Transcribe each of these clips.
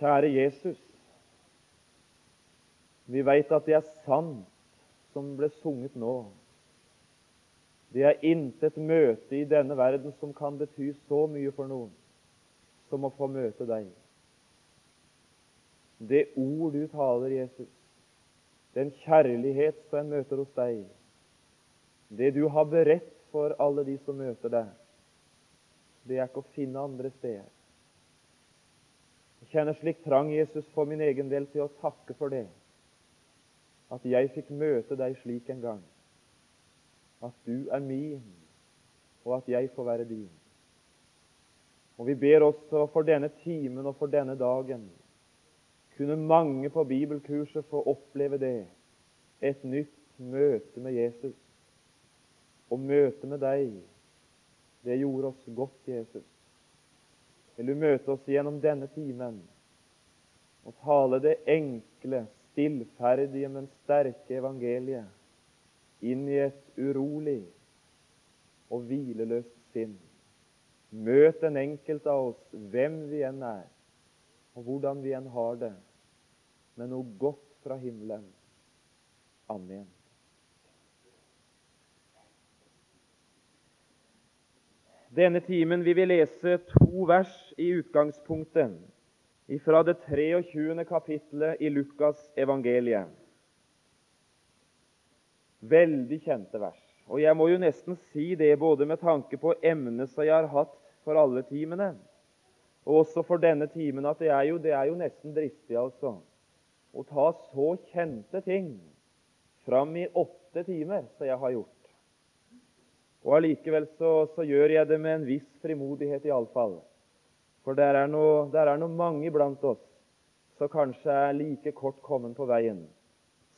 Kjære Jesus, vi veit at det er sant som ble sunget nå. Det er intet møte i denne verden som kan bety så mye for noen som å få møte deg. Det ord du taler, Jesus, den kjærlighet som en møter hos deg, det du har beredt for alle de som møter deg, det er ikke å finne andre steder. Kjenner slik trang, Jesus, for min egen del til å takke for det, at jeg fikk møte deg slik en gang, at du er min, og at jeg får være din. Og Vi ber også for denne timen og for denne dagen kunne mange på bibelkurset få oppleve det, et nytt møte med Jesus. Og møte med deg, det gjorde oss godt, Jesus. Vil du møte oss gjennom denne timen og tale det enkle, stillferdige, men sterke evangeliet inn i et urolig og hvileløst sinn? Møt den enkelte av oss, hvem vi enn er, og hvordan vi enn har det, med noe godt fra himmelen. Amen. Denne timen vil vi lese to vers i utgangspunktet fra det 23. kapittelet i Lukas evangeliet. Veldig kjente vers. Og jeg må jo nesten si det både med tanke på emnet som jeg har hatt for alle timene, og også for denne timen, at det er jo, det er jo nesten dristig, altså, å ta så kjente ting fram i åtte timer som jeg har gjort. Og Allikevel så, så, gjør jeg det med en viss frimodighet, iallfall. For der er, noe mange iblant oss som kanskje er like kort kommet på veien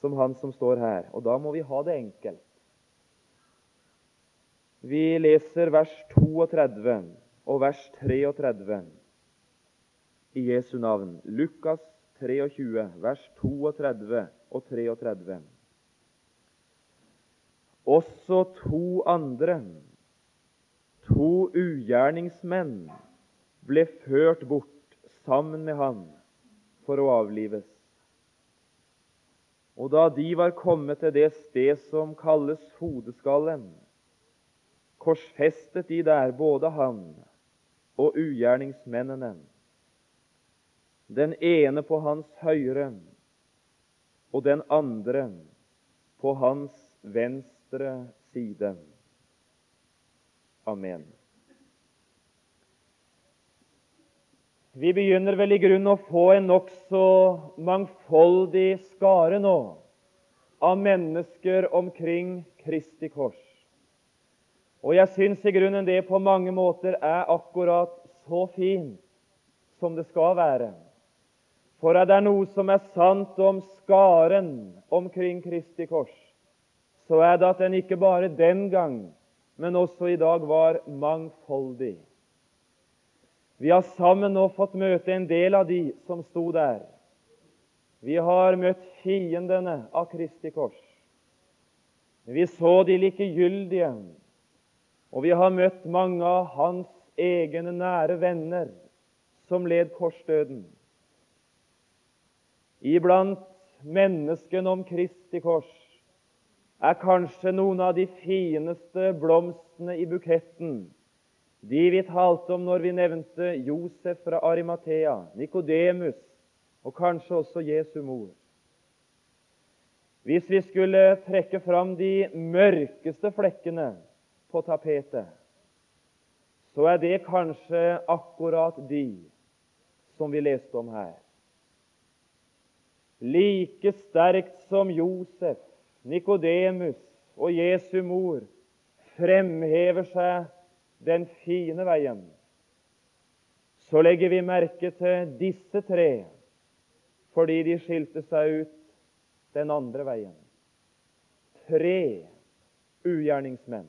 som han som står her. Og da må vi ha det enkelt. Vi leser vers 32 og vers 33 i Jesu navn. Lukas 23, vers 32 og 33. Også to andre, to ugjerningsmenn, ble ført bort sammen med han for å avlives. Og da de var kommet til det sted som kalles hodeskallen, korsfestet de der både han og ugjerningsmennene. Den ene på hans høyre og den andre på hans venstre side. Amen. Vi begynner vel i grunnen å få en nokså mangfoldig skare nå av mennesker omkring Kristi kors. Og jeg syns i grunnen det på mange måter er akkurat så fint som det skal være. For er det noe som er sant om skaren omkring Kristi kors, så er det at den ikke bare den gang, men også i dag var mangfoldig. Vi har sammen nå fått møte en del av de som sto der. Vi har møtt fiendene av Kristi kors. Vi så de likegyldige og vi har møtt mange av hans egne nære venner som led korsdøden. Iblant menneskene om Kristi kors er kanskje noen av de fineste blomstene i buketten, de vi talte om når vi nevnte Josef fra Arimathea, Nikodemus og kanskje også Jesu mor. Hvis vi skulle trekke fram de mørkeste flekkene på tapetet, så er det kanskje akkurat de som vi leste om her. Like sterkt som Josef, Nikodemus og Jesu mor fremhever seg den fine veien, så legger vi merke til disse tre fordi de skilte seg ut den andre veien. Tre ugjerningsmenn.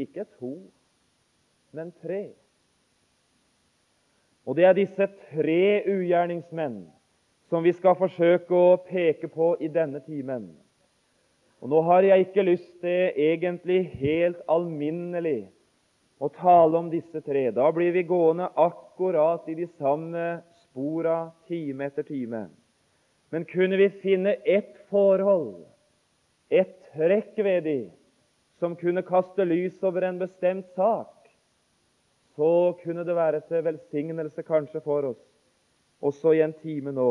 Ikke to, men tre. Og det er disse tre ugjerningsmenn som vi skal forsøke å peke på i denne timen. Og Nå har jeg ikke lyst til egentlig helt alminnelig å tale om disse tre. Da blir vi gående akkurat i de samme spora time etter time. Men kunne vi finne ett forhold, et trekk ved de, som kunne kaste lys over en bestemt sak, så kunne det være til velsignelse kanskje for oss, også i en time nå.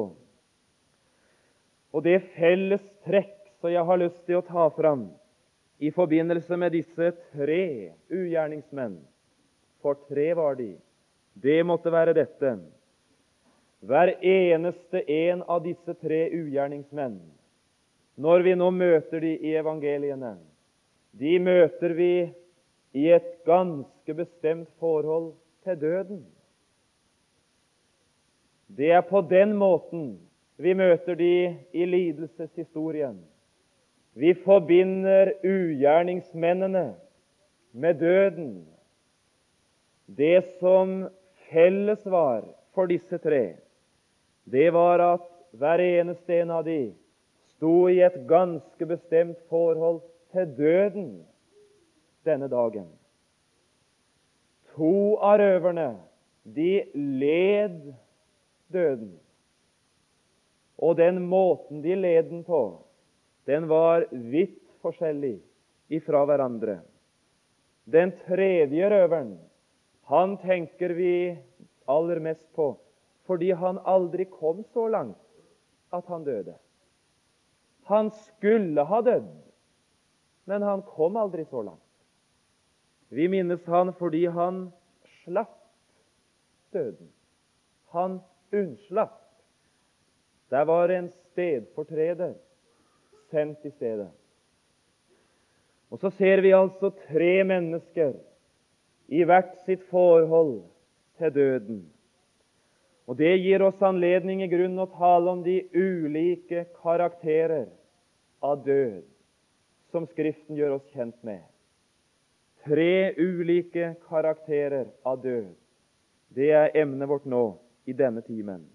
Og det felles trekk som jeg har lyst til å ta fram i forbindelse med disse tre ugjerningsmenn, for tre var de, det måtte være dette. Hver eneste en av disse tre ugjerningsmenn, når vi nå møter de i evangeliene, de møter vi i et ganske bestemt forhold til døden. Det er på den måten vi møter de i lidelseshistorien. Vi forbinder ugjerningsmennene med døden. Det som felles var for disse tre, det var at hver eneste en av de sto i et ganske bestemt forhold til døden denne dagen. To av røverne de led døden. Og den måten de led den på, den var vidt forskjellig ifra hverandre. Den tredje røveren han tenker vi aller mest på fordi han aldri kom så langt at han døde. Han skulle ha dødd, men han kom aldri så langt. Vi minnes han fordi han slapp døden. Han unnslapp. Der var en stedfortreder sendt i stedet. Og så ser vi altså tre mennesker i hvert sitt forhold til døden. Og Det gir oss anledning i grunn å tale om de ulike karakterer av død som Skriften gjør oss kjent med. Tre ulike karakterer av død. Det er emnet vårt nå i denne timen.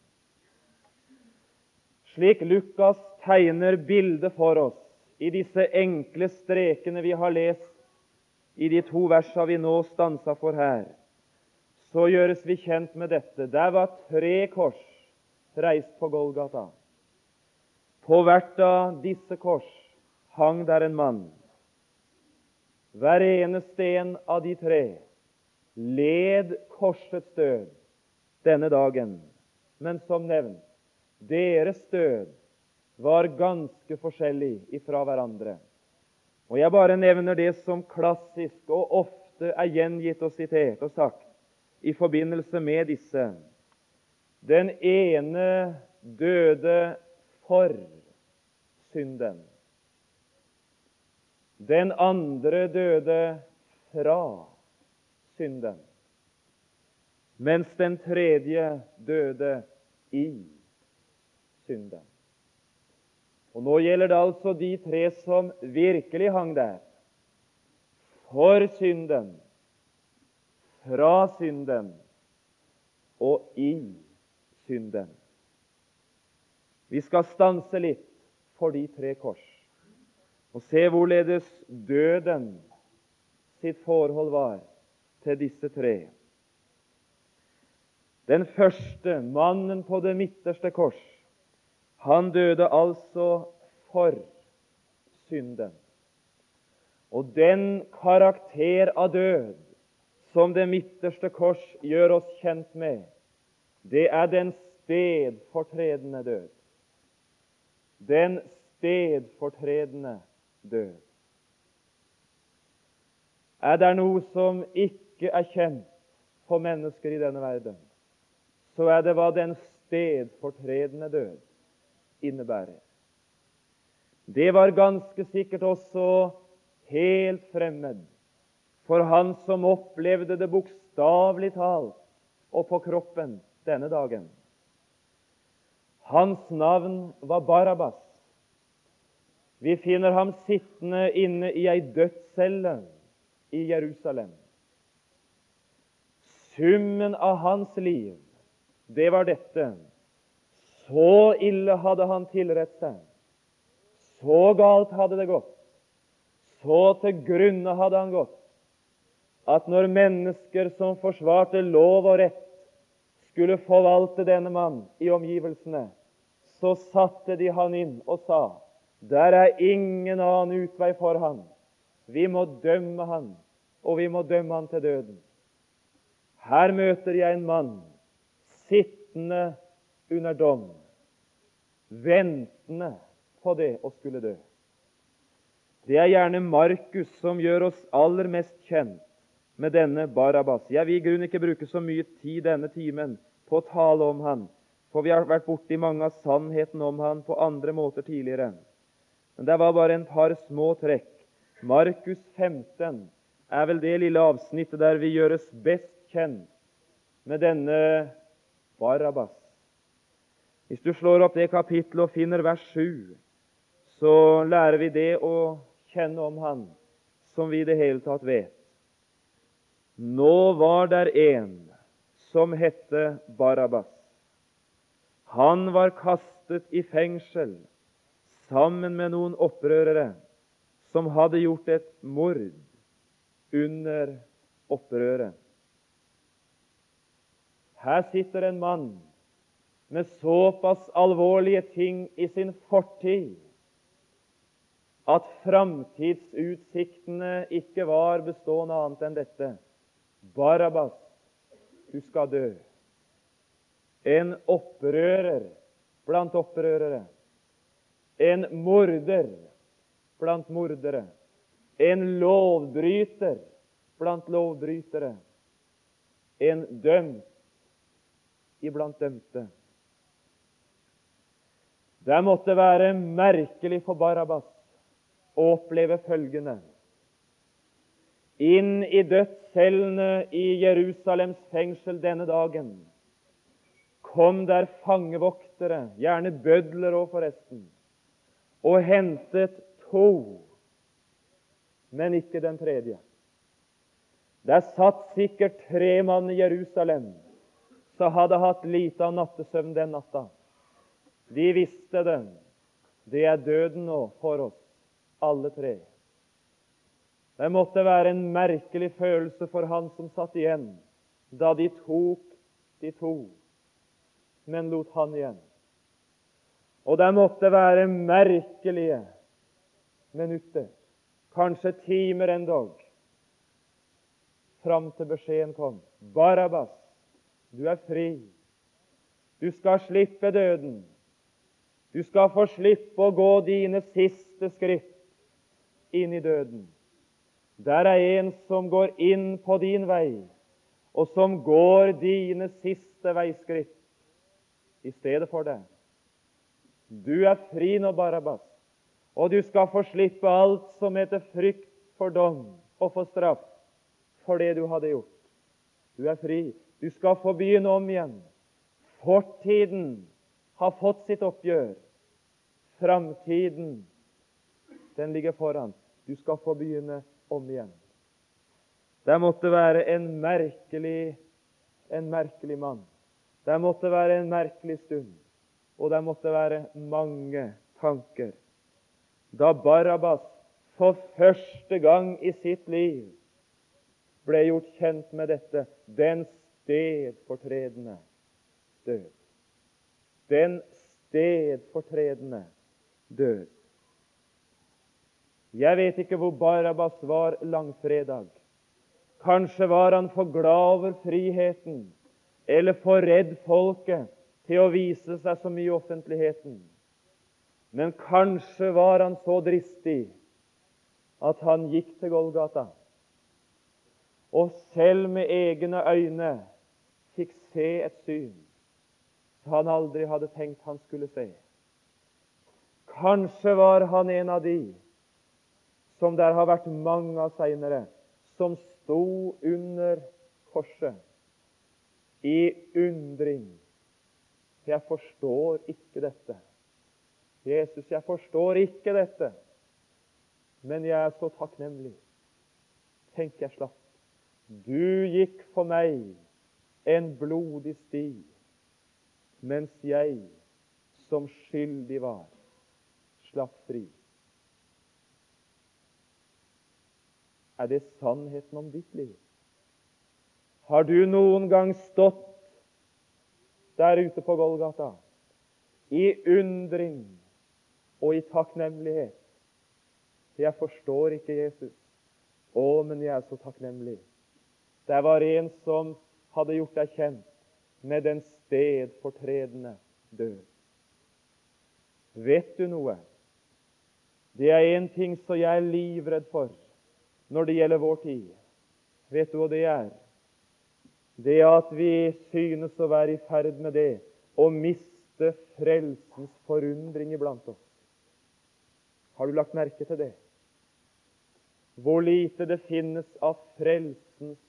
Slik Lukas tegner bildet for oss i disse enkle strekene vi har lest i de to versene vi nå stansa for her, så gjøres vi kjent med dette. Der var tre kors reist på Golgata. På hvert av disse kors hang der en mann. Hver eneste en av de tre led korsets død denne dagen. Men som nevnt, deres død var ganske forskjellig ifra hverandre. Og Jeg bare nevner det som klassisk og ofte er gjengitt og sitert og sagt i forbindelse med disse. Den ene døde for synden. Den andre døde fra synden, mens den tredje døde i synden. Og Nå gjelder det altså de tre som virkelig hang der. For synden, fra synden og i synden. Vi skal stanse litt for de tre kors og se hvorledes døden sitt forhold var til disse tre. Den første, mannen på det midterste kors, han døde altså for synden. Og den karakter av død som det midterste kors gjør oss kjent med, det er den stedfortredende død. Den stedfortredende død. Er det noe som ikke er kjent for mennesker i denne verden, så er det hva den stedfortredende død innebærer. Det var ganske sikkert også helt fremmed for han som opplevde det bokstavelig talt og på kroppen denne dagen. Hans navn var Barabas. Vi finner ham sittende inne i ei dødscelle i Jerusalem. Summen av hans liv, det var dette. Så ille hadde han tilrett seg. Så galt hadde det gått. Så til grunne hadde han gått at når mennesker som forsvarte lov og rett, skulle forvalte denne mann i omgivelsene, så satte de han inn og sa der er ingen annen utvei for han. Vi må dømme han, og vi må dømme han til døden. Her møter jeg en mann sittende under dom, ventende på det å skulle dø. Det er gjerne Markus som gjør oss aller mest kjent med denne Barabas. Jeg vil i grunnen ikke bruke så mye tid denne timen på å tale om han, for vi har vært borti mange av sannheten om han på andre måter tidligere. Men det var bare en par små trekk. Markus 15 er vel det lille avsnittet der vi gjøres best kjent med denne Barabas. Hvis du slår opp det kapittelet og finner vers 7, så lærer vi det å kjenne om han som vi i det hele tatt vet. Nå var der en som hette Barabas. Han var kastet i fengsel sammen med noen opprørere som hadde gjort et mord under opprøret. Her sitter en mann med såpass alvorlige ting i sin fortid at framtidsutsiktene ikke var bestående annet enn dette. Barabas, du skal dø. En opprører blant opprørere. En morder blant mordere. En lovbryter blant lovbrytere. En dømt iblant dømte. Det måtte være merkelig for Barabas å oppleve følgende Inn i dødscellene i Jerusalems fengsel denne dagen kom der fangevoktere, gjerne bødler òg forresten, og hentet to, men ikke den tredje. Der satt sikkert tre mann i Jerusalem som hadde hatt lite av nattesøvn den natta. De visste det. Det er døden nå for oss alle tre. Det måtte være en merkelig følelse for han som satt igjen, da de tok de to, men lot han igjen. Og det måtte være merkelige minutter, kanskje timer endog, fram til beskjeden kom. Barabas, du er fri. Du skal slippe døden. Du skal få slippe å gå dine siste skritt inn i døden. Der er en som går inn på din vei, og som går dine siste veiskritt i stedet for deg. Du er fri nå, Barabas, og du skal få slippe alt som heter frykt for dom og for straff for det du hadde gjort. Du er fri. Du skal få begynne om igjen. Fortiden har fått sitt oppgjør. Framtiden, den ligger foran. Du skal få begynne om igjen. Det måtte være en merkelig, en merkelig mann. Det måtte være en merkelig stund, og det måtte være mange tanker. Da Barabas for første gang i sitt liv ble gjort kjent med dette den stedfortredende død. Den stedfortredende død. Jeg vet ikke hvor Barabas var langfredag. Kanskje var han for glad over friheten eller for redd folket til å vise seg så mye i offentligheten. Men kanskje var han så dristig at han gikk til Golgata og selv med egne øyne fikk se et syn han aldri hadde tenkt han skulle se. Kanskje var han en av de som der har vært mange av seinere, som sto under korset i undring. Jeg forstår ikke dette. Jesus, jeg forstår ikke dette, men jeg er så takknemlig. Tenk, jeg slapp. Du gikk for meg en blodig sti, mens jeg, som skyldig var, slapp fri. Er det sannheten om ditt liv? Har du noen gang stått der ute på Golgata, i undring og i takknemlighet. Jeg forstår ikke Jesus. Å, men jeg er så takknemlig. Det var en som hadde gjort deg kjent med den stedfortredende død. Vet du noe? Det er én ting som jeg er livredd for når det gjelder vår tid. Vet du hva det er? Det er at vi synes å være i ferd med det å miste frelsens forundring iblant oss. Har du lagt merke til det? Hvor lite det finnes av frelsens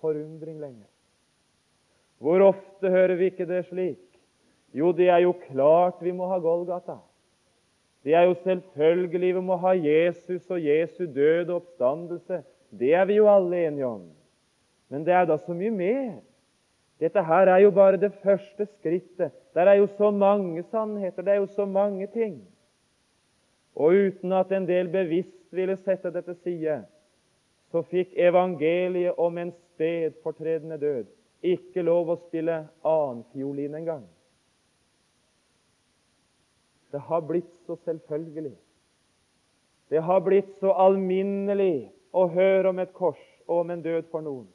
forundring lenger. Hvor ofte hører vi ikke det slik? Jo, det er jo klart vi må ha Golgata. Det er jo selvfølgelig vi må ha Jesus og Jesu død og oppstandelse. Det er vi jo alle enige om. Men det er da så mye mer. Dette her er jo bare det første skrittet. Der er jo så mange sannheter, det er jo så mange ting. Og uten at en del bevisst ville sette det til side, så fikk evangeliet om en stedfortredende død ikke lov å spille annenfiolin engang. Det har blitt så selvfølgelig. Det har blitt så alminnelig å høre om et kors og om en død for noen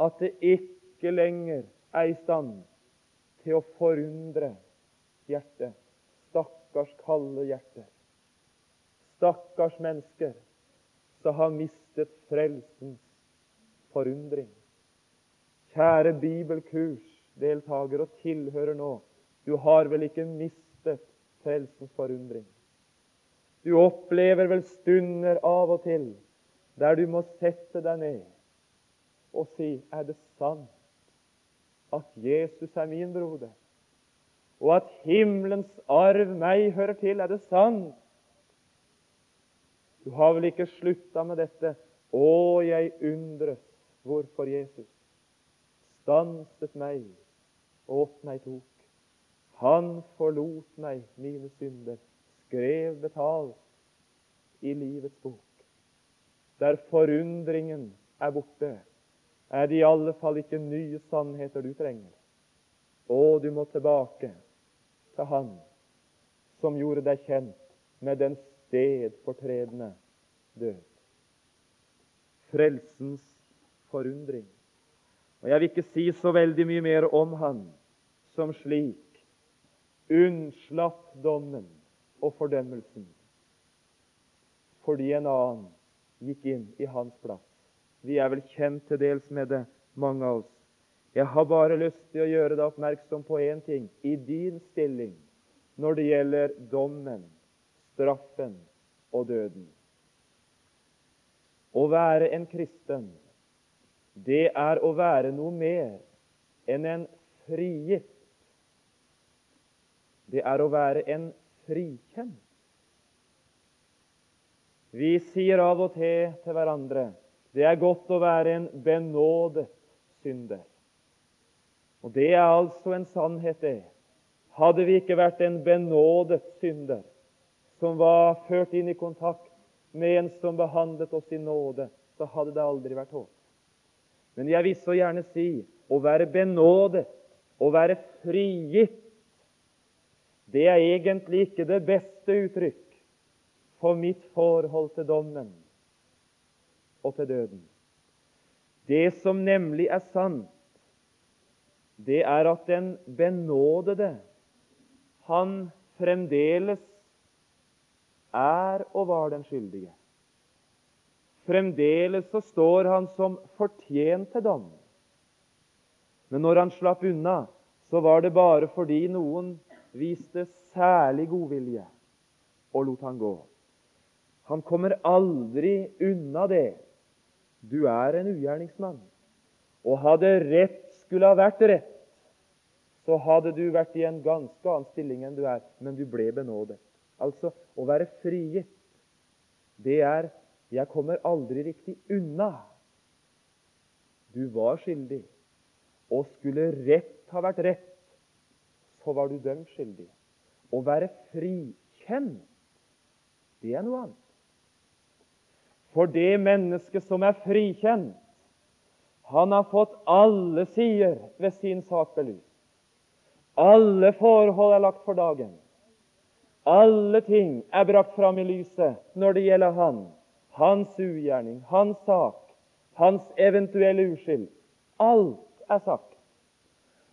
at det ikke lenger er i stand til å forundre hjertet. Stakkars kalde hjerter. Stakkars mennesker som har mistet frelsens forundring. Kjære bibelkursdeltaker og tilhører nå, du har vel ikke mistet frelsens forundring. Du opplever vel stunder av og til der du må sette deg ned og si er det sant at Jesus er min broder, og at himmelens arv meg hører til? Er det sant? Du har vel ikke slutta med dette? Å, jeg undres hvorfor Jesus stanset meg åt meg tok. Han forlot meg mine synder, skrev betalt i livets bok. Der forundringen er borte, er det i alle fall ikke nye sannheter du trenger. Og du må tilbake til Han som gjorde deg kjent med den stedfortredende død. Frelsens forundring. Og Jeg vil ikke si så veldig mye mer om han som slik unnslapp dommen og fordømmelsen fordi en annen gikk inn i hans plass. Vi er vel kjent til dels med det, mange av oss. Jeg har bare lyst til å gjøre deg oppmerksom på én ting i din stilling når det gjelder dommen, straffen og døden. Å være en kristen, det er å være noe mer enn en frigitt det er å være en frikjent. Vi sier av og til til hverandre det er godt å være en benådet synder. Og det er altså en sannhet, det. Hadde vi ikke vært en benådet synder som var ført inn i kontakt med en som behandlet oss i nåde, så hadde det aldri vært håp. Men jeg vil så gjerne si å være benådet, å være frigitt det er egentlig ikke det beste uttrykk for mitt forhold til dommen og til døden. Det som nemlig er sant, det er at den benådede, han fremdeles er og var den skyldige. Fremdeles så står han som fortjent til dom. Men når han slapp unna, så var det bare fordi noen viste særlig godvilje og lot han gå. Han kommer aldri unna det. Du er en ugjerningsmann. Og hadde rett skulle ha vært rett, så hadde du vært i en ganske annen stilling enn du er, men du ble benådet. Altså, å være frigitt, det er jeg kommer aldri riktig unna. Du var skyldig, og skulle rett ha vært rett, så var du dømt skyldig. Å være frikjent, det er noe annet. For det mennesket som er frikjent, han har fått alle sider ved sin sak belyst. Alle forhold er lagt for dagen. Alle ting er brakt fram i lyset når det gjelder han, hans ugjerning, hans sak, hans eventuelle uskyld. Alt er sagt.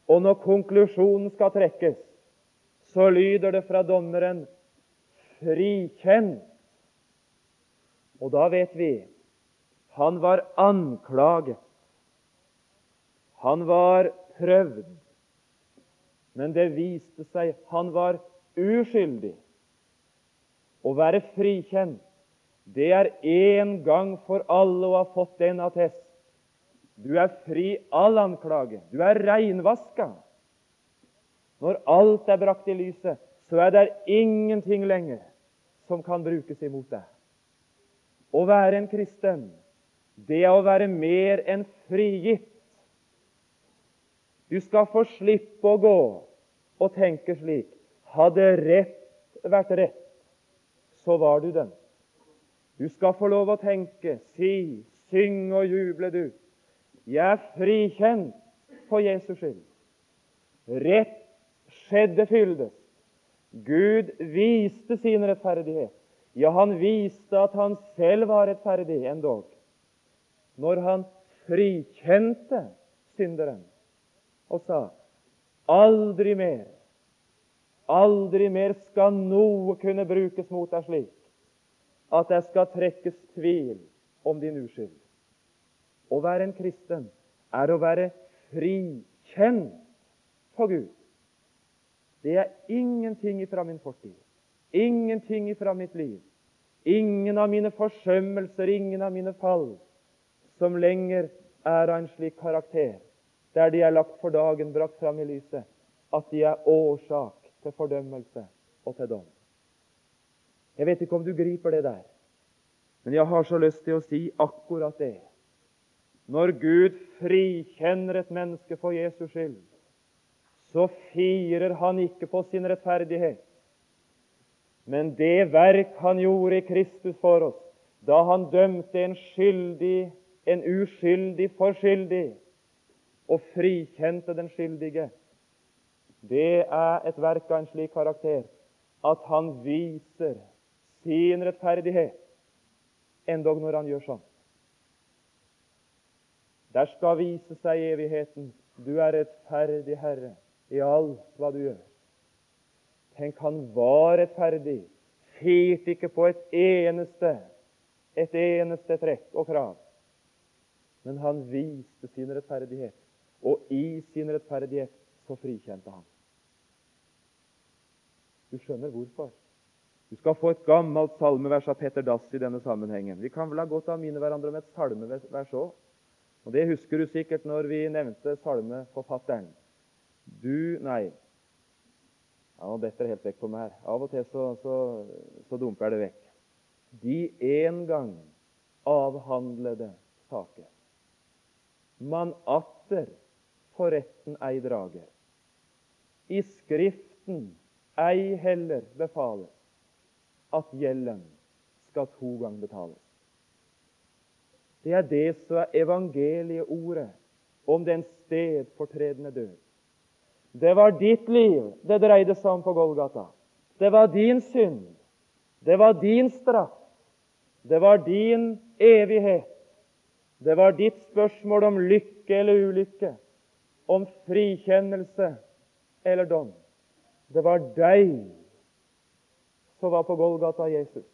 Og når konklusjonen skal trekkes, så lyder det fra dommeren 'frikjent'. Og da vet vi han var anklaget. Han var prøvd. Men det viste seg han var uskyldig. Å være frikjent, det er én gang for alle å ha fått den attest. Du er fri all anklage. Du er reinvaska. Når alt er brakt i lyset, så er det ingenting lenger som kan brukes imot deg. Å være en kristen, det er å være mer enn frigitt. Du skal få slippe å gå og tenke slik hadde rett vært rett, så var du den. Du skal få lov å tenke, si, synge og juble, du. Jeg er frikjent for Jesus skyld. Rett skjedde fyldes. Gud viste sin rettferdighet. Ja, han viste at han selv var rettferdig endog, når han frikjente synderen og sa aldri mer Aldri mer skal noe kunne brukes mot deg slik at det skal trekkes tvil om din uskyld. Å være en kristen er å være frikjent for Gud. Det er ingenting ifra min fortid, ingenting ifra mitt liv, ingen av mine forsømmelser, ingen av mine fall, som lenger er av en slik karakter, der de er lagt for dagen, brakt fram i lyset, at de er årsak til fordømmelse og til dom. Jeg vet ikke om du griper det der, men jeg har så lyst til å si akkurat det. Når Gud frikjenner et menneske for Jesus skyld, så firer han ikke på sin rettferdighet. Men det verk han gjorde i Kristus for oss, da han dømte en skyldig, en uskyldig for skyldig, og frikjente den skyldige, det er et verk av en slik karakter at han viser sin rettferdighet, endog når han gjør sånn. Der skal vise seg evigheten du er rettferdig, Herre, i alt hva du gjør. Tenk, han var rettferdig, firte ikke på et eneste, et eneste trekk og krav. Men han viste sin rettferdighet, og i sin rettferdighet så frikjente han. Du skjønner hvorfor. Du skal få et gammelt salmevers av Petter Dass i denne sammenhengen. Vi kan vel ha godt av minne hverandre om et salmevers òg. Og Det husker du sikkert når vi nevnte salmeforfatteren. Du Nei. Ja, Nå detter det helt vekk på meg her. Av og til så, så, så dumper det vekk. De en gang avhandlede saker. Man atter for retten ei drager i Skriften ei heller befales at gjelden skal to ganger betales. Det er det som er evangelieordet om den stedfortredende død. Det var ditt liv det dreide seg om på Golgata. Det var din synd. Det var din straff. Det var din evighet. Det var ditt spørsmål om lykke eller ulykke, om frikjennelse eller dom. Det var deg som var på Golgata, Jesus.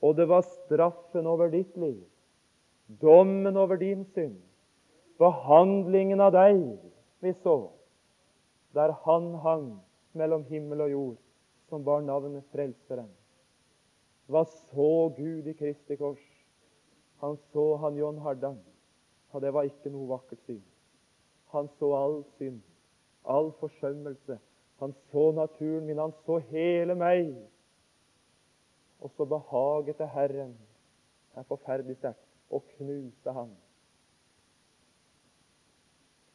Og det var straffen over ditt liv, dommen over din synd, behandlingen av deg vi så, der han hang mellom himmel og jord, som bar navnet Frelseren. Hva så Gud i Kristi kors? Han så han John Hardang, og det var ikke noe vakkert syn. Han så all synd all forsømmelse. Han så naturen min, han så hele meg. Og så behaget det Herren, er forferdelig sterkt, å knuse ham.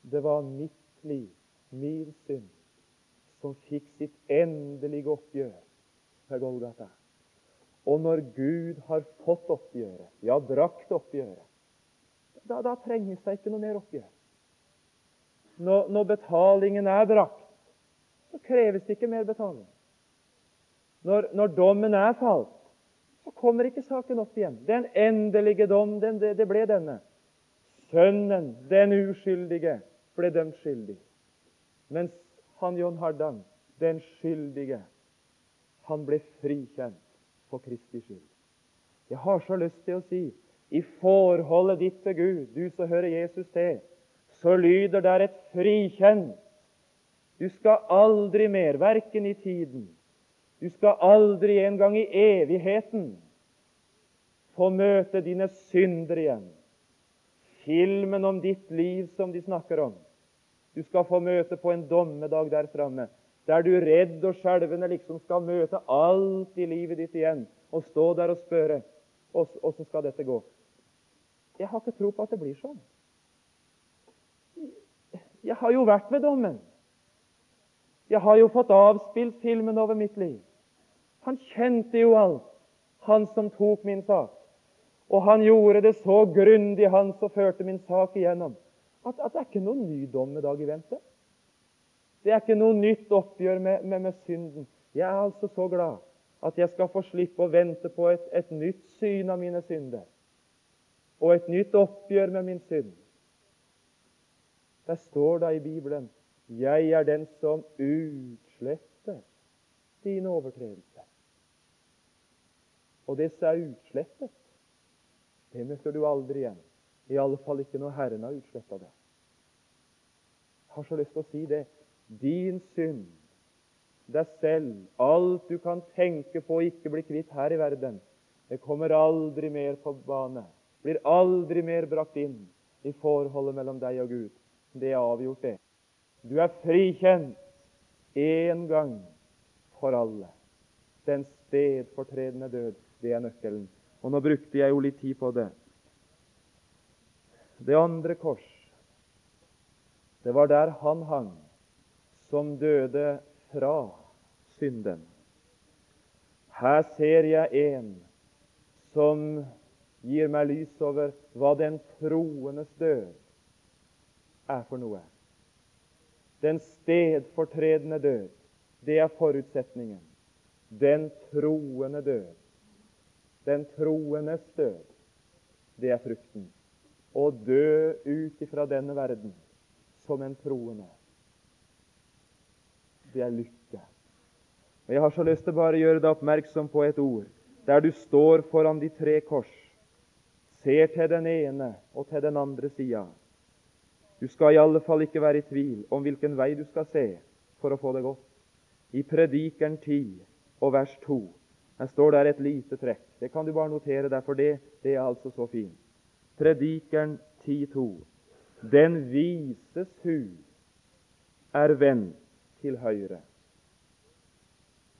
Det var mitt liv, min synd, som fikk sitt endelige oppgjør ved Golgata. Og når Gud har fått oppgjøret, ja, brakt oppgjøret, da, da trenges det ikke noe mer oppgjør når, når betalingen er brakt, så kreves det ikke mer betaling. Når, når dommen er falt, så kommer ikke saken opp igjen. Den endelige dom, den, det, det ble denne. Sønnen, den uskyldige, ble dømt skyldig. Mens han John Hardang, den skyldige, han ble frikjent for Kristi skyld. Jeg har så lyst til å si i forholdet ditt til Gud, du som hører Jesus til, så lyder der et frikjent. Du skal aldri mer, verken i tiden Du skal aldri en gang i evigheten få møte dine synder igjen. Filmen om ditt liv som de snakker om, du skal få møte på en dommedag der framme, der du redd og skjelvende liksom skal møte alt i livet ditt igjen og stå der og spørre åssen skal dette gå. Jeg har ikke tro på at det blir sånn. Jeg har jo vært ved dommen. Jeg har jo fått avspilt filmen over mitt liv. Han kjente jo alt, han som tok min sak. Og han gjorde det så grundig, han som førte min sak igjennom, at, at det er ikke noen ny dommedag i vente. Det er ikke noe nytt oppgjør med, med, med, synden. Jeg er altså så glad at jeg skal få slippe å vente på et, et nytt syn av mine synder og et nytt oppgjør med min synd. Der står det i Bibelen 'Jeg er den som utsletter dine overtredelser'. Og det som er utslettet, det møter du aldri igjen. I alle fall ikke når Herren har utsletta det. Jeg har så lyst til å si det. Din synd, deg selv, alt du kan tenke på å ikke bli kvitt her i verden, det kommer aldri mer på bane blir aldri mer brakt inn i forholdet mellom deg og Gud. Det er avgjort, det. Du er frikjent én gang for alle. Den stedfortredende død, det er nøkkelen. Og nå brukte jeg jo litt tid på det. Det andre kors, det var der han hang, som døde fra synden. Her ser jeg en som gir meg lys over hva den troendes død er for noe. Den stedfortredende død, det er forutsetningen. Den troende død, den troendes død, det er frukten. Å dø ut ifra denne verden som en troende, det er lykke. Og Jeg har så lyst til bare å gjøre deg oppmerksom på et ord der du står foran de tre kors ser til den ene og til den andre sida. Du skal i alle fall ikke være i tvil om hvilken vei du skal se for å få det godt. I Predikeren 10 og vers 2 her står der et lite trekk. Det kan du bare notere deg, for det, det er altså så fint. Predikeren 10.2. Den vises hus er vendt til høyre,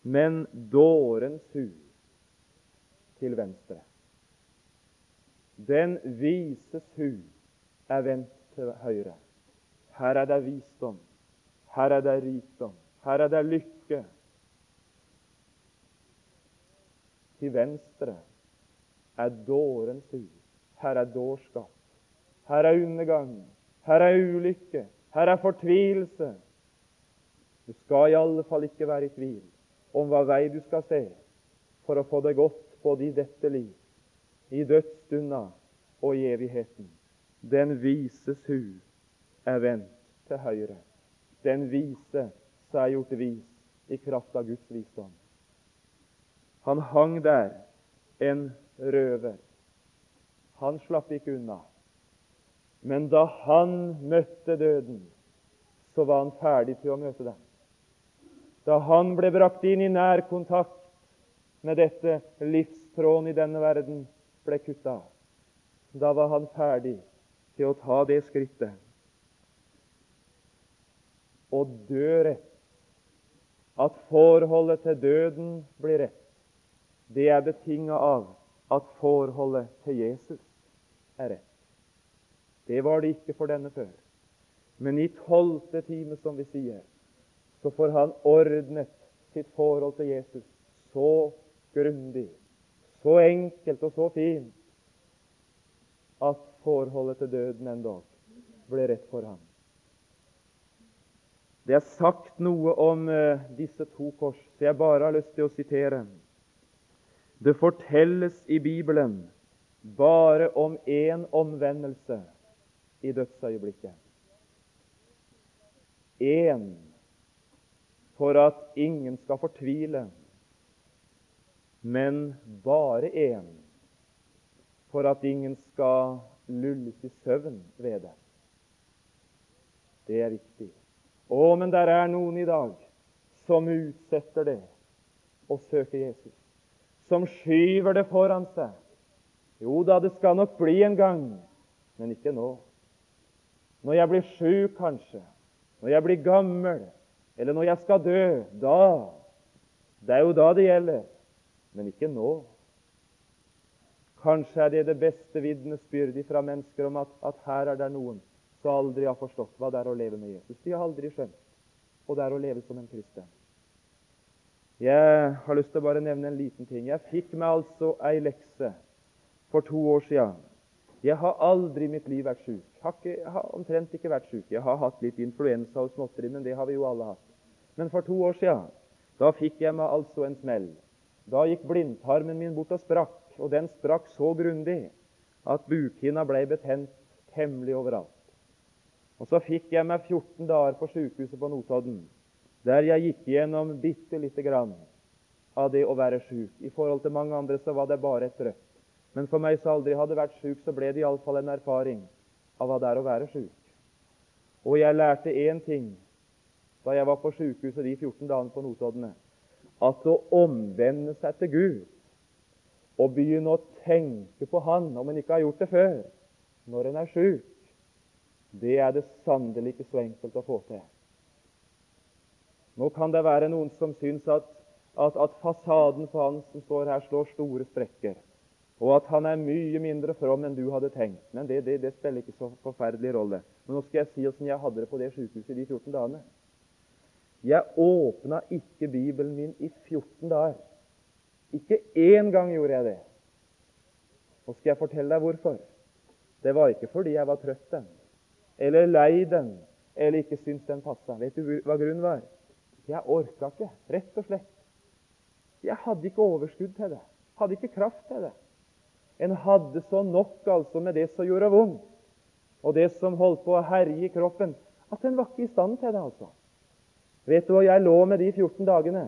men dårens hus til venstre. Den vises hus er vendt til høyre. Her er det visdom. Her er det rikdom. Her er det lykke. Til venstre er dårens hus. Her er dårskap. Her er undergang. Her er ulykke. Her er fortvilelse. Du skal i alle fall ikke være i tvil om hva vei du skal se for å få det godt både i dette liv i dødsstunda og i evigheten. Den vises hu er vendt til høyre. Den vise seg gjort vis i kraft av Guds visdom. Han hang der, en røver. Han slapp ikke unna. Men da han møtte døden, så var han ferdig til å møte den. Da han ble brakt inn i nær kontakt med dette livstråden i denne verden, ble kutta. Da var han ferdig til å ta det skrittet. Å dø rett, at forholdet til døden blir rett, det er betinga av at forholdet til Jesus er rett. Det var det ikke for denne før. Men i tolvte time, som vi sier, så får han ordnet sitt forhold til Jesus så grundig så enkelt og så fint at forholdet til døden endog ble rett for ham. Det er sagt noe om uh, disse to kors, så jeg bare har lyst til å sitere. Det fortelles i Bibelen bare om én omvendelse i dødsøyeblikket. Én for at ingen skal fortvile, men bare én for at ingen skal lulles i søvn ved det. Det er viktig. Å, men der er noen i dag som utsetter det å søke Jesus. Som skyver det foran seg. Jo da, det skal nok bli en gang, men ikke nå. Når jeg blir sjuk, kanskje. Når jeg blir gammel. Eller når jeg skal dø. Da. Det er jo da det gjelder. Men ikke nå. Kanskje er det det beste vitnesbyrd fra mennesker om at, at, her er det noen som aldri har forstått hva det er å leve med Jesus. De har aldri skjønt og det er å leve som en kristen. Jeg har lyst til å bare nevne en liten ting. Jeg fikk meg altså ei lekse for to år siden. Jeg har aldri i mitt liv vært sjuk. Jeg har omtrent ikke vært sjuk. Jeg har hatt litt influensa og småtteri, men det har vi jo alle hatt. Men for to år siden da fikk jeg meg altså en smell. Da gikk blindtarmen min bort og sprakk og den sprakk så grundig at bukhinna ble betent temmelig overalt. Og Så fikk jeg meg 14 dager på sykehuset på Notodden, der jeg gikk gjennom bitte lite grann av det å være sjuk. I forhold til mange andre så var det bare et drøtt. Men for meg som aldri hadde vært sjuk, så ble det iallfall en erfaring av hva det er å være sjuk. Og jeg lærte én ting da jeg var på sykehuset de 14 dagene på Notodden, at å omvende seg til Gud å begynne å tenke på Han om en ikke har gjort det før, når en er sjuk, det er det sannelig ikke så enkelt å få til. Nå kan det være noen som syns at, at, at fasaden på han som står her, slår store sprekker, og at han er mye mindre from enn du hadde tenkt. Men det, det, det spiller ikke så forferdelig rolle. Men nå skal jeg si åssen jeg hadde det på det sykehuset de 14 dagene. Jeg åpna ikke Bibelen min i 14 dager. Ikke én gang gjorde jeg det. Og skal jeg fortelle deg hvorfor? Det var ikke fordi jeg var trøtt den, eller lei den, eller ikke syntes den passa. Vet du hva grunnen var? Jeg orka ikke, rett og slett. Jeg hadde ikke overskudd til det. Hadde ikke kraft til det. En hadde så nok altså med det som gjorde vondt, og det som holdt på å herje i kroppen, at en var ikke i stand til det. altså. Vet du hva jeg lå med de 14 dagene?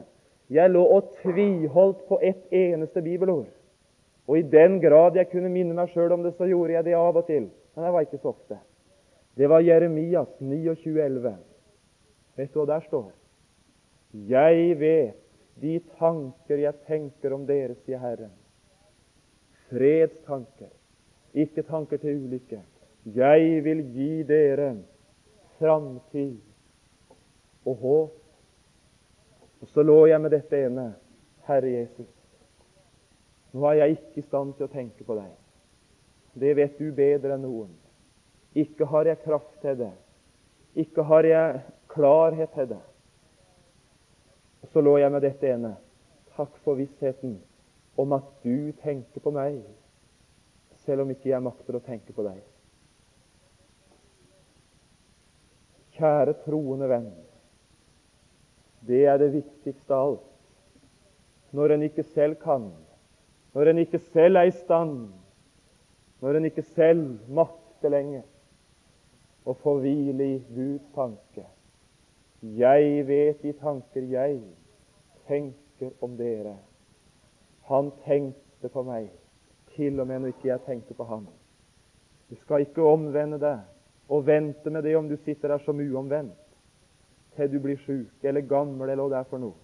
Jeg lå og tviholdt på ett eneste bibelord. Og i den grad jeg kunne minne meg sjøl om det, så gjorde jeg det av og til. Men det var ikke så ofte. Det var Jeremias 29,11. Vet du hva der står? Jeg vet de tanker jeg tenker om dere, sier Herren. Fredstanker, ikke tanker til ulykke. Jeg vil gi dere framtid og håp. Og så lå jeg med dette ene. Herre Jesus, nå er jeg ikke i stand til å tenke på deg. Det vet du bedre enn noen. Ikke har jeg kraft til det. Ikke har jeg klarhet til det. Og så lå jeg med dette ene. Takk for vissheten om at du tenker på meg, selv om ikke jeg makter å tenke på deg. Kjære troende venn. Det er det viktigste av alt. Når en ikke selv kan, når en ikke selv er i stand, når en ikke selv makter lenger å få hvile i Guds tanke. Jeg vet de tanker jeg tenker om dere. Han tenkte på meg, til og med når ikke jeg tenkte på ham. Du skal ikke omvende deg og vente med det om du sitter der som uomvendt til du blir sjuk eller gammel eller hva det er for noe.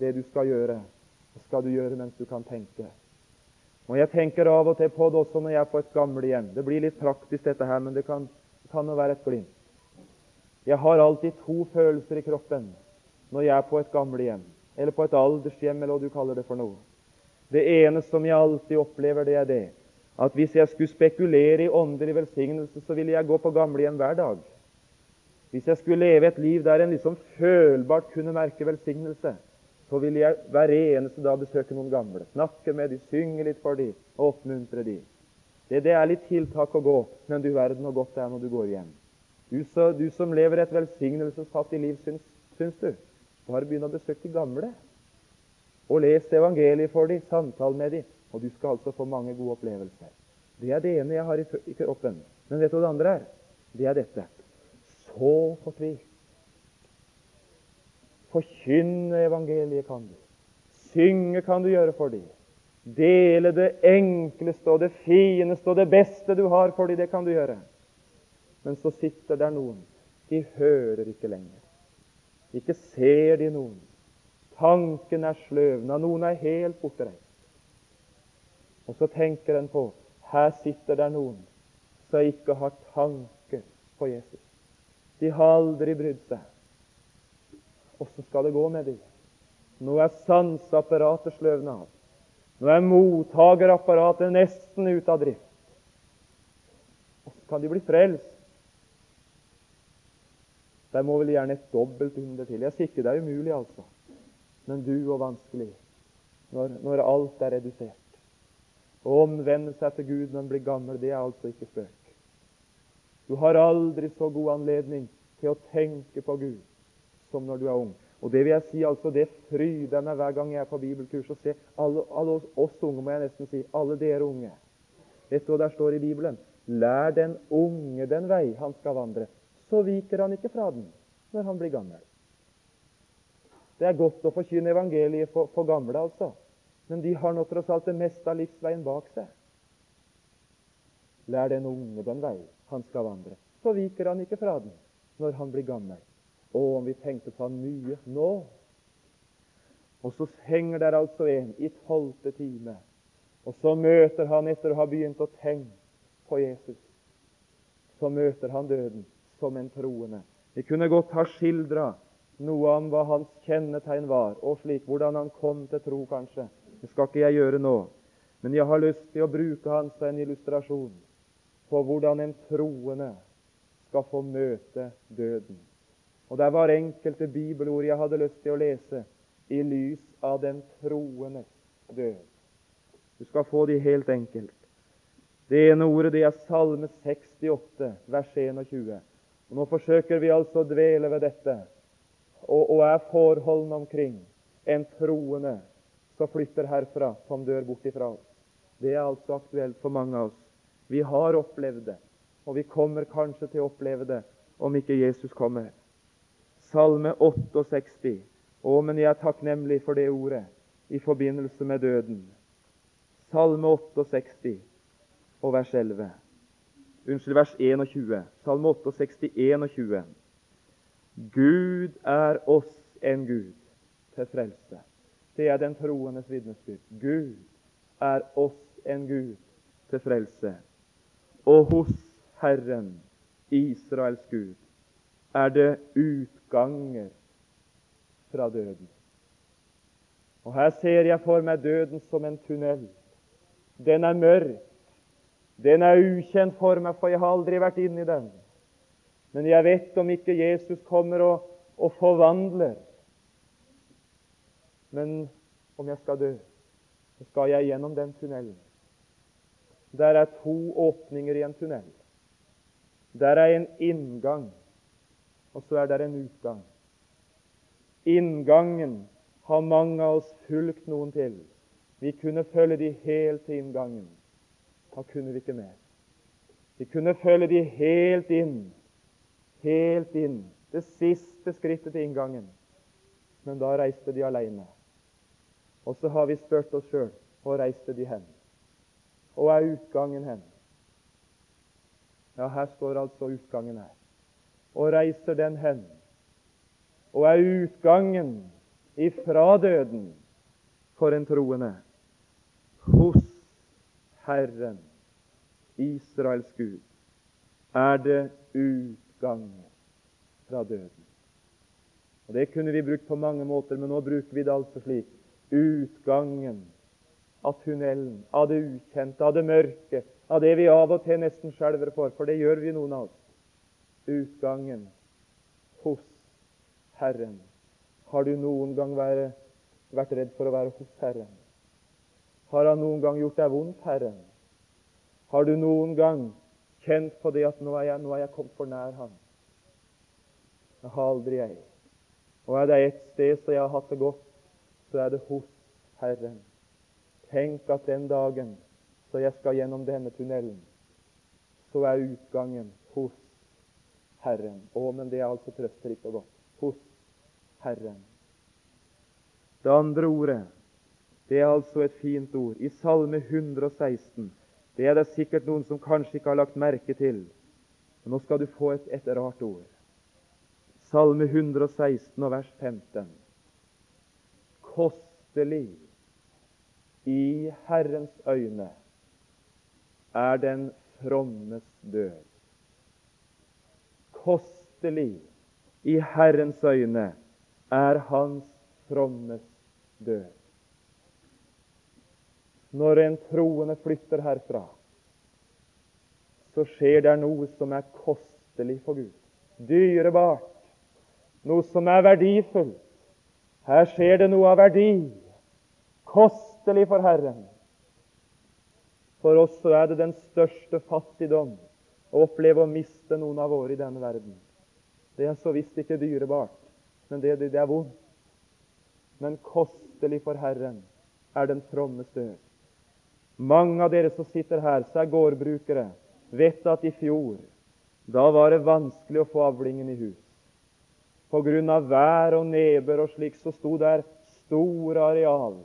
Det du skal gjøre, skal du gjøre mens du kan tenke. Og Jeg tenker av og til på det også når jeg er på et gamlehjem. Det blir litt praktisk, dette her, men det kan, kan jo være et glimt. Jeg har alltid to følelser i kroppen når jeg er på et gamlehjem, eller på et aldershjem, eller hva du kaller det for noe. Det ene som jeg alltid opplever, det er det at hvis jeg skulle spekulere i åndelig velsignelse, så ville jeg gå på gamlehjem hver dag. Hvis jeg skulle leve et liv der en liksom følbart kunne merke velsignelse, så ville jeg hver eneste dag besøke noen gamle, snakke med dem, synge litt for dem og oppmuntre dem. Det, det er litt tiltak å gå, men du verden hvor godt det er når du går hjem. Du, så, du som lever et velsignelsesfattig liv, syns, syns du, bare begynn å besøke de gamle. Og les evangeliet for dem, samtale med dem, og du skal altså få mange gode opplevelser. Det er det ene jeg har i kroppen. Men vet du hva det andre er? Det er dette. Så fortvilt. Forkynne evangeliet kan du. Synge kan du gjøre for dem. Dele det enkleste og det fineste og det beste du har for dem, det kan du gjøre. Men så sitter der noen. De hører ikke lenger. Ikke ser de noen. Tanken er sløvna. Noen er helt bortreist. Og så tenker en på her sitter der noen som ikke har tanke på Jesus. De har aldri brydd seg. Åssen skal det gå med dem? Nå er sanseapparatet sløvna av. Nå er mottagerapparatet nesten ute av drift. Åssen kan de bli frelst? Det må vel gjerne et dobbelt under til. Jeg sier ikke det er umulig, altså. Men du og vanskelig når, når alt er redusert. Å omvende seg til Gud når en blir gammel, det er altså ikke spøk. Du har aldri så god anledning til å tenke på Gud som når du er ung. Og Det vil jeg si, altså, det fryder meg hver gang jeg er på bibelkurs og ser alle, alle oss unge, må jeg nesten si, alle dere unge. Vet du hva der står i Bibelen? Lær den unge den vei han skal vandre, så viker han ikke fra den når han blir gammel. Det er godt å forkynne evangeliet for, for gamle, altså. Men de har nå tross alt det meste av livsveien bak seg. Lær den unge den vei han skal vandre. Så viker han ikke fra den når han blir gammel. Å, om vi tenkte på han mye nå! Og så henger der altså en i tolvte time, og så møter han etter å ha begynt å tenke på Jesus. Så møter han døden som en troende. Vi kunne godt ha skildra noe om hva hans kjennetegn var, og slik hvordan han kom til tro, kanskje. Det skal ikke jeg gjøre nå, men jeg har lyst til å bruke han som en illustrasjon på hvordan en troende skal få møte døden. Og Det var enkelte bibelord jeg hadde lyst til å lese i lys av den troendes død. Du skal få de helt enkelt. Det ene ordet det er Salme 68, vers 21. Og Nå forsøker vi altså å dvele ved dette, og, og er forholdene omkring en troende som flytter herfra, som dør bort ifra oss. Det er altså aktuelt for mange av oss. Vi har opplevd det, og vi kommer kanskje til å oppleve det om ikke Jesus kommer. Salme 68. Å, men jeg er takknemlig for det ordet i forbindelse med døden. Salme 68 og vers 11. Unnskyld, vers 21. Salme 68, 21. Gud er oss en Gud til frelse. Det er den troendes vitnesbyrd. Gud er oss en Gud til frelse. Og hos Herren, Israels Gud, er det utganger fra døden. Og Her ser jeg for meg døden som en tunnel. Den er mørk. Den er ukjent for meg, for jeg har aldri vært inne i den. Men jeg vet om ikke Jesus kommer og, og forvandler men om jeg skal dø, så skal jeg gjennom den tunnelen. Der er to åpninger i en tunnel. Der er en inngang, og så er der en utgang. Inngangen har mange av oss fulgt noen til. Vi kunne følge de helt til inngangen. Da kunne vi ikke mer. Vi kunne følge de helt inn, helt inn, det siste skrittet til inngangen. Men da reiste de alene. Og så har vi spurt oss sjøl hvor reiste de hen? Og er utgangen hen? Ja, her står altså utgangen her. Og reiser den hen? Og er utgangen ifra døden for en troende? Hos Herren, Israels Gud, er det utgangen fra døden. Og Det kunne vi brukt på mange måter, men nå bruker vi det altså slik utgangen av tunnelen, av det ukjente, av det mørke, av det vi av og til nesten skjelver for, for det gjør vi noen av oss. Utgangen hos Herren. Har du noen gang vært, vært redd for å være hos Herren? Har Han noen gang gjort deg vondt, Herren? Har du noen gang kjent på det at nå er jeg, nå er jeg kommet for nær Han? Det har aldri jeg. Og er det ett sted så jeg har hatt det godt, så er det hos Herren. Tenk at den dagen så jeg skal gjennom denne tunnelen, så er utgangen hos Herren. Å, men det er altså trøsterikt og godt. Hos Herren. Det andre ordet, det er altså et fint ord. I Salme 116. Det er det sikkert noen som kanskje ikke har lagt merke til. Men nå skal du få et, et rart ord. Salme 116 og vers 15. Kostelig i Herrens øyne er den frommes død. Kostelig i Herrens øyne er hans frommes død. Når en troende flytter herfra, så skjer det noe som er kostelig for Gud. Dyrebart. Noe som er verdifullt. Her skjer det noe av verdi. Kostelig for Herren. For oss så er det den største fattigdom å oppleve å miste noen av våre i denne verden. Det er så visst ikke dyrebart, men det, det, det er vondt. Men kostelig for Herren er den frommes død. Mange av dere som sitter her, som er gårdbrukere, vet at i fjor da var det vanskelig å få avlingen i hus. På grunn av vær og nedbør og slik så sto der store areal,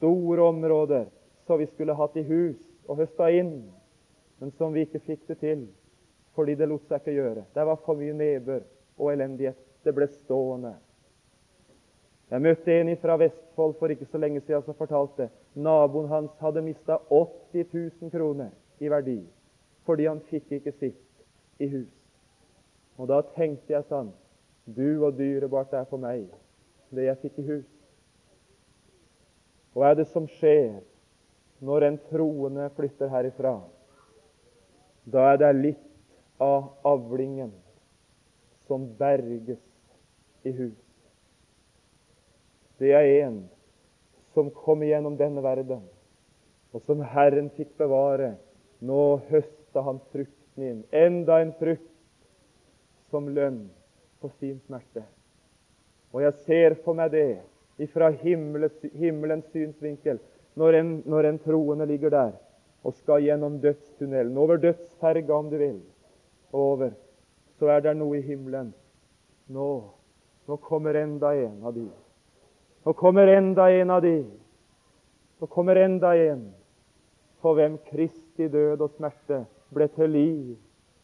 store områder, som vi skulle hatt i hus og høsta inn, men som vi ikke fikk det til fordi det lot seg ikke gjøre. Det var for mye nedbør og elendighet. Det ble stående. Jeg møtte en fra Vestfold for ikke så lenge siden som fortalte naboen hans hadde mista 80 000 kroner i verdi fordi han fikk ikke sitt i hus. Og Da tenkte jeg sånn Du og dyrebart er for meg det jeg fikk i hus. Hva er det som skjer når en troende flytter herifra? Da er det litt av avlingen som berges i hus. Det er en som kom igjennom denne verden, og som Herren fikk bevare. Nå høsta han frukten inn, enda en frukt som lønn på sin smerte. Og jeg ser for meg det fra himmelens synsvinkel, når en, når en troende ligger der og skal gjennom dødstunnelen, over dødsferga om du vil, over, så er det noe i himmelen. Nå, nå kommer enda en av de. Nå kommer enda en av de. Nå kommer enda en for hvem Kristi død og smerte ble til liv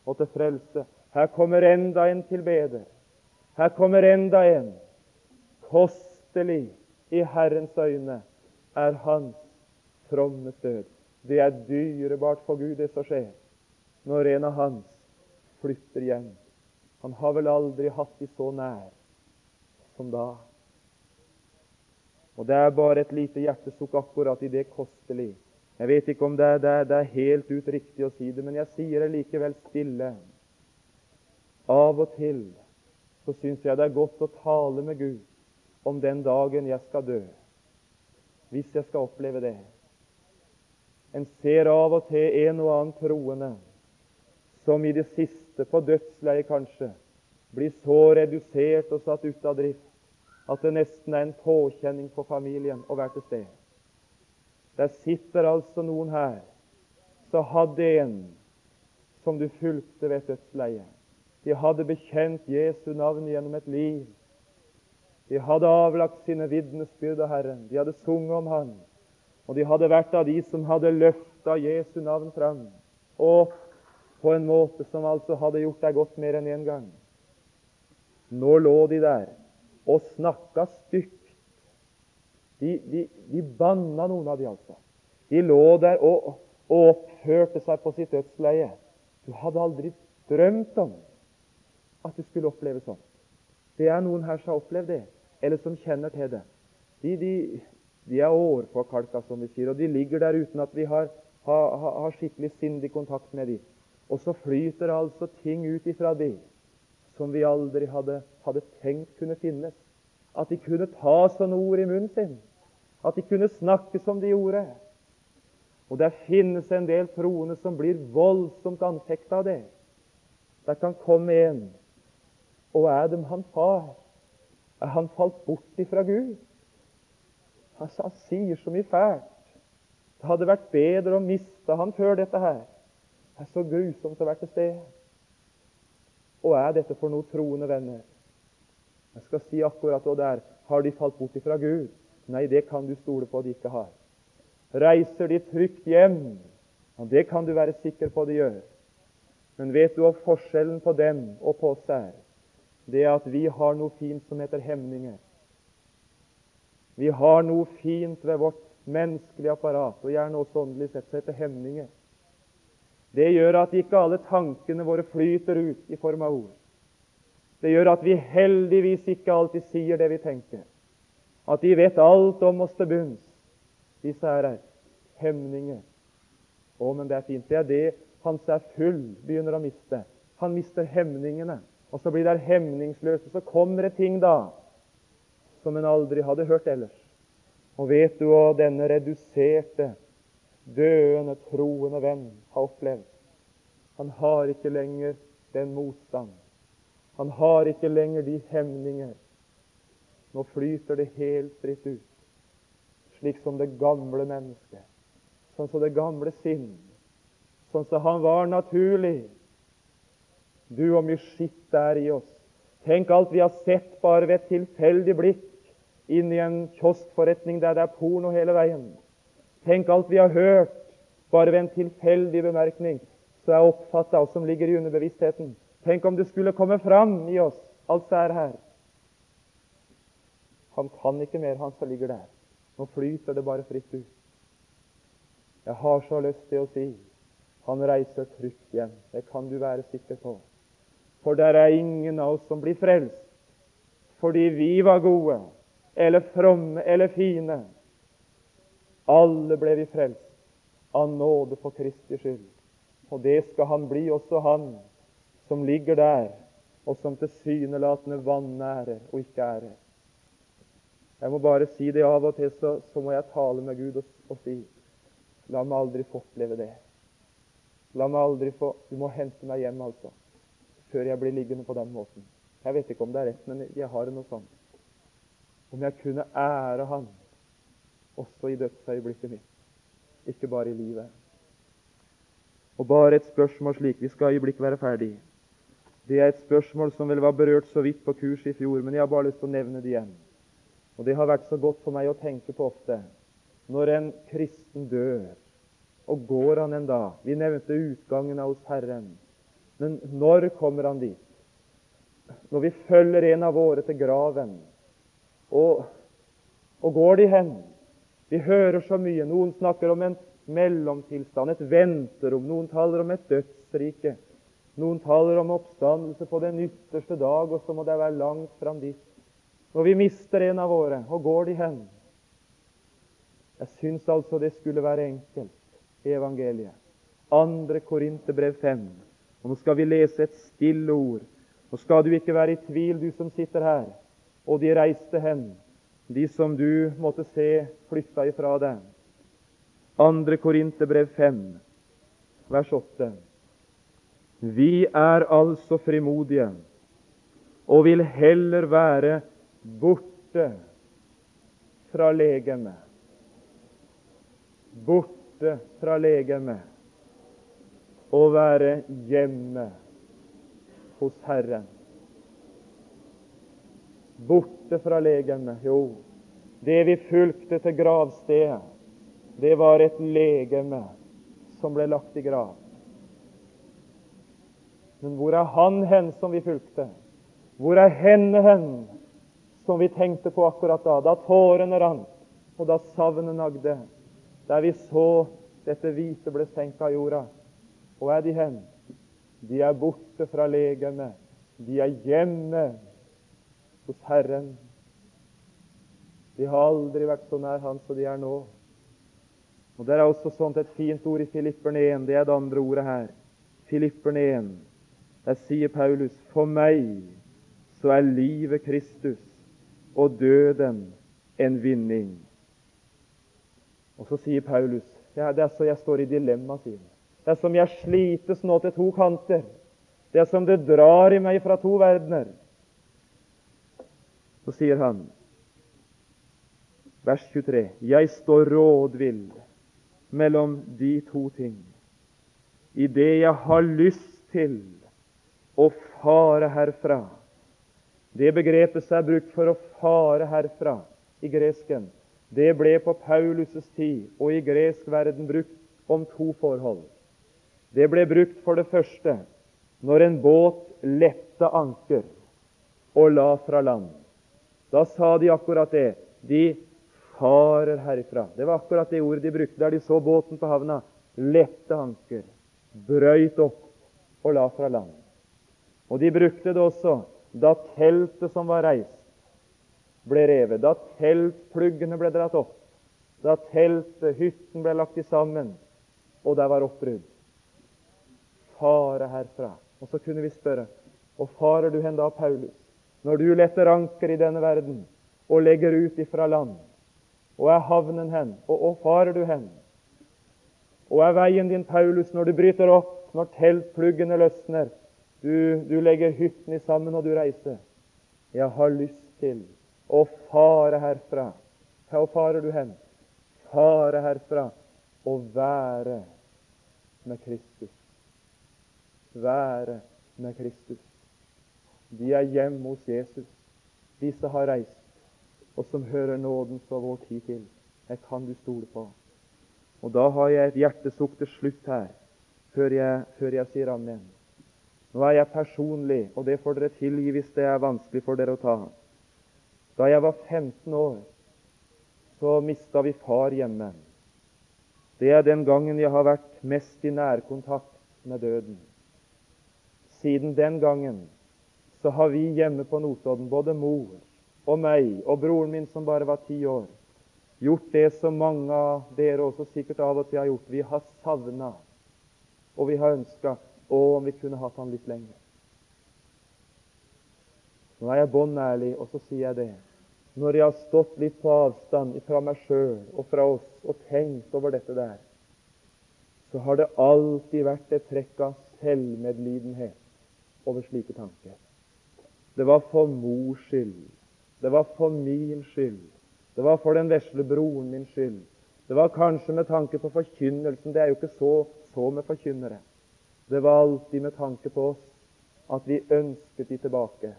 og til frelse. Her kommer enda en tilbeder. Her kommer enda en. Kostelig i Herrens øyne er hans fromme død. Det er dyrebart for Gud, det som skjer når en av hans flytter hjem. Han har vel aldri hatt de så nær som da. Og Det er bare et lite hjertesukk akkurat i det kostelig. Jeg vet ikke om det er, det, er, det er, helt ut riktig å si det, men jeg sier det likevel stille. Av og til så syns jeg det er godt å tale med Gud om den dagen jeg skal dø, hvis jeg skal oppleve det. En ser av og til en og annen troende som i det siste, på dødsleiet kanskje, blir så redusert og satt ut av drift at det nesten er en påkjenning for familien å være til stede. Der sitter altså noen her som hadde en som du fulgte ved et dødsleie. De hadde bekjent Jesu navn gjennom et liv. De hadde avlagt sine vitnesbyrd av Herren. De hadde sunget om Han. Og de hadde vært av de som hadde løfta Jesu navn fram. Og på en måte som altså hadde gjort deg godt mer enn én en gang. Nå lå de der og snakka stygt. De, de, de banna noen av de altså. De lå der og, og oppførte seg på sitt dødsleie. Du hadde aldri drømt om at du skulle oppleve sånt. Det er noen her som har opplevd det, eller som kjenner til det. De, de, de er årforkalka, som vi sier, og de ligger der uten at vi har, har, har skikkelig sindig kontakt med dem. Og så flyter altså ting ut ifra dem som vi aldri hadde, hadde tenkt kunne finnes. At de kunne ta sånne ord i munnen sin. At de kunne snakke som de gjorde. Og der finnes en del troende som blir voldsomt anfekta av det. Der kan komme en Og er dem han far? Han falt bort ifra Gud? Altså, han sier så mye fælt. Det hadde vært bedre å miste han før dette her. Det er så grusomt å være til stede. Og er dette for noe troende venner? Jeg skal si akkurat hva det er. Har de falt bort ifra Gud? Nei, det kan du stole på at de ikke har. Reiser de trygt hjem? Ja, det kan du være sikker på de gjør. Men vet du hva forskjellen på dem og på oss er? Det at vi har noe fint som heter hemninger. Vi har noe fint ved vårt menneskelige apparat, og gjerne også åndelig sett, som heter hemninger. Det gjør at ikke alle tankene våre flyter ut i form av ord. Det gjør at vi heldigvis ikke alltid sier det vi tenker. At de vet alt om oss til bunns. Disse her er hemninger. Å, men det er fint. Det er det han som er full, begynner å miste. Han mister hemningene, og så blir det hemningsløse. Så kommer det ting da som en aldri hadde hørt ellers. Og vet du hva denne reduserte, døende, troende venn har opplevd? Han har ikke lenger den motstand. Han har ikke lenger de hemninger. Nå flyter det helt fritt ut, slik som det gamle mennesket, sånn som det gamle sinn, sånn som han var naturlig. Du, hvor mye skitt det er i oss. Tenk alt vi har sett bare ved et tilfeldig blikk inn i en kioskforretning der det er porno hele veien. Tenk alt vi har hørt bare ved en tilfeldig bemerkning så er oppfatta, og som ligger i underbevisstheten. Tenk om det skulle komme fram i oss, alt som er her. Han kan ikke mer, han som ligger der. Nå flyter det bare fritt ut. Jeg har så lyst til å si han reiser trygt hjem. Det kan du være sikker på. For der er ingen av oss som blir frelst fordi vi var gode, eller fromme eller fine. Alle ble vi frelst av nåde for Kristi skyld. Og det skal han bli, også han som ligger der, og som tilsynelatende vanærer og ikke ærer. Jeg må bare si det av og til, så, så må jeg tale med Gud og, og, si La meg aldri få oppleve det. La meg aldri få Du må hente meg hjem, altså, før jeg blir liggende på den måten. Jeg vet ikke om det er rett, men jeg har noe sånt. Om jeg kunne ære Han også i dødsøyeblikket mitt, ikke bare i livet. Og bare et spørsmål slik Vi skal øyeblikk være ferdig. Det er et spørsmål som vel var berørt så vidt på kurset i fjor, men jeg har bare lyst til å nevne det igjen. Og det har vært så godt for meg å tenke på ofte. Når en kristen dør, og går han en dag Vi nevnte utgangen av hos Herren. Men når kommer han dit? Når vi følger en av våre til graven, og, og går de hen? Vi hører så mye. Noen snakker om en mellomtilstand, et venterom. Noen taler om et dødsrike. Noen taler om oppstandelse på den ytterste dag, og så må det være langt fram dit. Når vi mister en av våre, hvor går de hen? Jeg syns altså det skulle være enkelt evangeliet. Andre Korinterbrev 5. Og Nå skal vi lese et stille ord. Nå skal du ikke være i tvil, du som sitter her. Og de reiste hen, de som du måtte se flytta ifra deg. Andre Korinterbrev 5, vers 8. Vi er altså frimodige og vil heller være borte fra legemet. Borte fra legemet og være hjemme hos Herren. Borte fra legemet. Jo, det vi fulgte til gravstedet det var et legeme som ble lagt i grav. Men hvor er han hen som vi fulgte? Hvor er henne hen som vi tenkte på akkurat da, da tårene rant, og da savnet nagde, der vi så dette hvite ble senka av jorda? Hvor er de hen? De er borte fra legene. De er hjemme hos Herren. De har aldri vært så nær Han som de er nå. Og Det er også sånt et fint ord i Filipperne 1. Det er det andre ordet her. Filipperne 1. Der sier Paulus For meg så er livet Kristus og døden en vinning. Og så sier Paulus ja, Det er så jeg står i dilemma, sier. Det er som jeg slites nå til to kanter. Det er som det drar i meg fra to verdener. Så sier han, vers 23, jeg står rådvill mellom de to ting. I det jeg har lyst til å fare herfra. Det begrepet som er brukt for å fare herfra i gresken, det ble på Paulus' tid og i gresk verden brukt om to forhold. Det ble brukt for det første når en båt lette anker og la fra land. Da sa de akkurat det. De farer herifra. Det var akkurat det ordet de brukte der de så båten på havna. Lette anker, brøyt opp og la fra land. Og de brukte det også da teltet som var reist, ble revet, da teltpluggene ble dratt opp, da teltet, hytten, ble lagt sammen, og der var oppbrudd. Fare herfra. Og så kunne vi spørre og farer du hen da, Paulus, når du letter anker i denne verden og legger ut ifra land? Og er havnen hen? Og, hvor farer du hen? Og er veien din, Paulus, når du bryter opp, når teltpluggene løsner, du, du legger hyttene sammen og du reiser? Jeg har lyst til å fare herfra. Hvor farer du hen? Fare herfra og være med Kristus. Være med Kristus. De er hjemme hos Jesus, disse har reist, og som hører nådens fra vår tid til. Jeg kan du stole på. Og da har jeg et hjertesukk til slutt her, før jeg, før jeg sier amen. Nå er jeg personlig, og det får dere tilgi hvis det er vanskelig for dere å ta. Da jeg var 15 år, så mista vi far hjemme. Det er den gangen jeg har vært mest i nærkontakt med døden. Siden den gangen så har vi hjemme på Notodden, både mor og meg og broren min som bare var ti år, gjort det som mange av dere også sikkert av og til har gjort. Vi har savna, og vi har ønska å, om vi kunne hatt han litt lenger. Nå er jeg bånn ærlig, og så sier jeg det. Når jeg har stått litt på avstand fra meg sjøl og fra oss og tenkt over dette der, så har det alltid vært et trekk av selvmedlidenhet over slike tanker. Det var for mors skyld. Det var for min skyld. Det var for den vesle broren min skyld. Det var kanskje med tanke på forkynnelsen. Det er jo ikke så, så med forkynnere. Det var alltid med tanke på oss at vi ønsket de tilbake.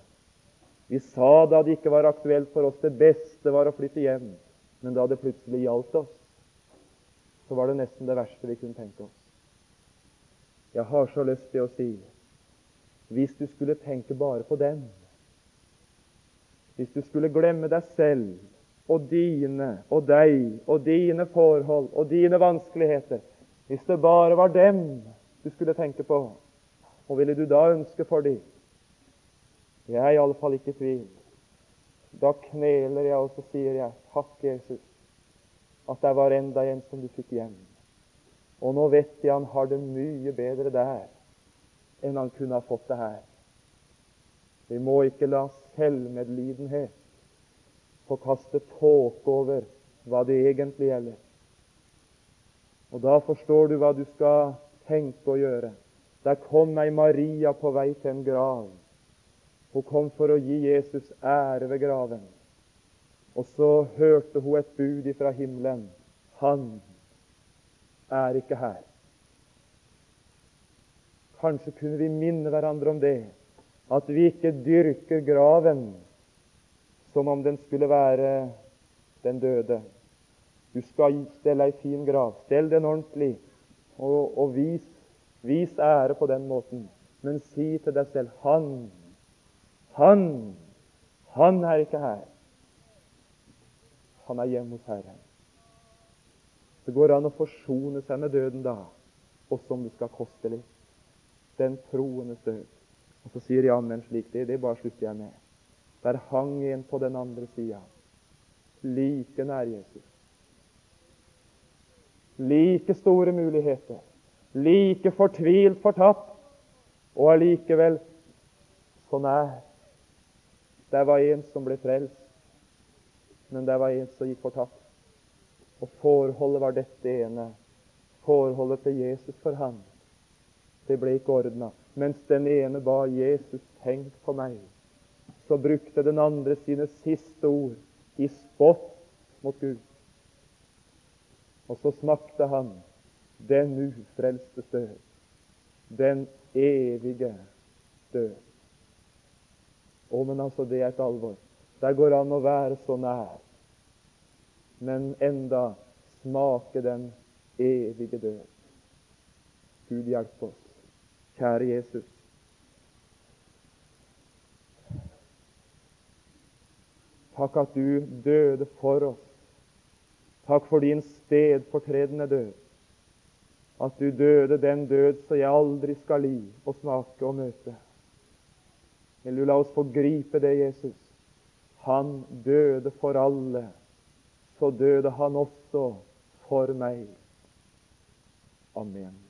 Vi sa da det ikke var aktuelt for oss, det beste var å flytte hjem. Men da det plutselig gjaldt oss, så var det nesten det verste vi kunne tenke oss. Jeg har så lyst til å si hvis du skulle tenke bare på dem, hvis du skulle glemme deg selv og dine og deg og dine forhold og dine vanskeligheter Hvis det bare var dem du skulle tenke på, og ville du da ønske for dem? Jeg er iallfall ikke i tvil. Da kneler jeg, og så sier jeg, takk, Jesus, at det var enda en som du fikk hjem. Og nå vet jeg han har det mye bedre der enn han kunne ha fått det her. Vi må ikke la selvmedlidenhet få kaste tåke over hva det egentlig gjelder. Og da forstår du hva du skal tenke å gjøre. Der kom ei Maria på vei til en grav. Hun kom for å gi Jesus ære ved graven. Og så hørte hun et bud ifra himmelen. Han er ikke her. Kanskje kunne vi minne hverandre om det at vi ikke dyrker graven som om den skulle være den døde. Du skal stelle ei fin grav. Stell den ordentlig, og, og vis, vis, ære på den måten. Men si til deg selv Han, han, han er ikke her. Han er hjemme hos Herren. Det går an å forsone seg med døden da, også om det skal koste litt. Den troendes død. Og så sier Jan men slik det, det bare slutter jeg med. Der hang en på den andre sida, like nær Jesus. Like store muligheter, like fortvilt fortapt, og allikevel så nær. Der var en som ble frelst, men der var en som gikk fortapt. Og forholdet var dette ene. Forholdet til Jesus for ham. Det ble ikke ordna. Mens den ene ba Jesus, tenk på meg så brukte den andre sine siste ord i spott mot Gud. Og så smakte han den ufrelste død, den evige død. Å, men altså, det er et alvor. Der går an å være så nær, men enda smake den evige død. Gud hjelpe oss. Kjære Jesus. Takk at du døde for oss. Takk for din stedfortredende død. At du døde den død så jeg aldri skal li og smake og møte. Vil du la oss få gripe det, Jesus? Han døde for alle. Så døde han også for meg. Amen.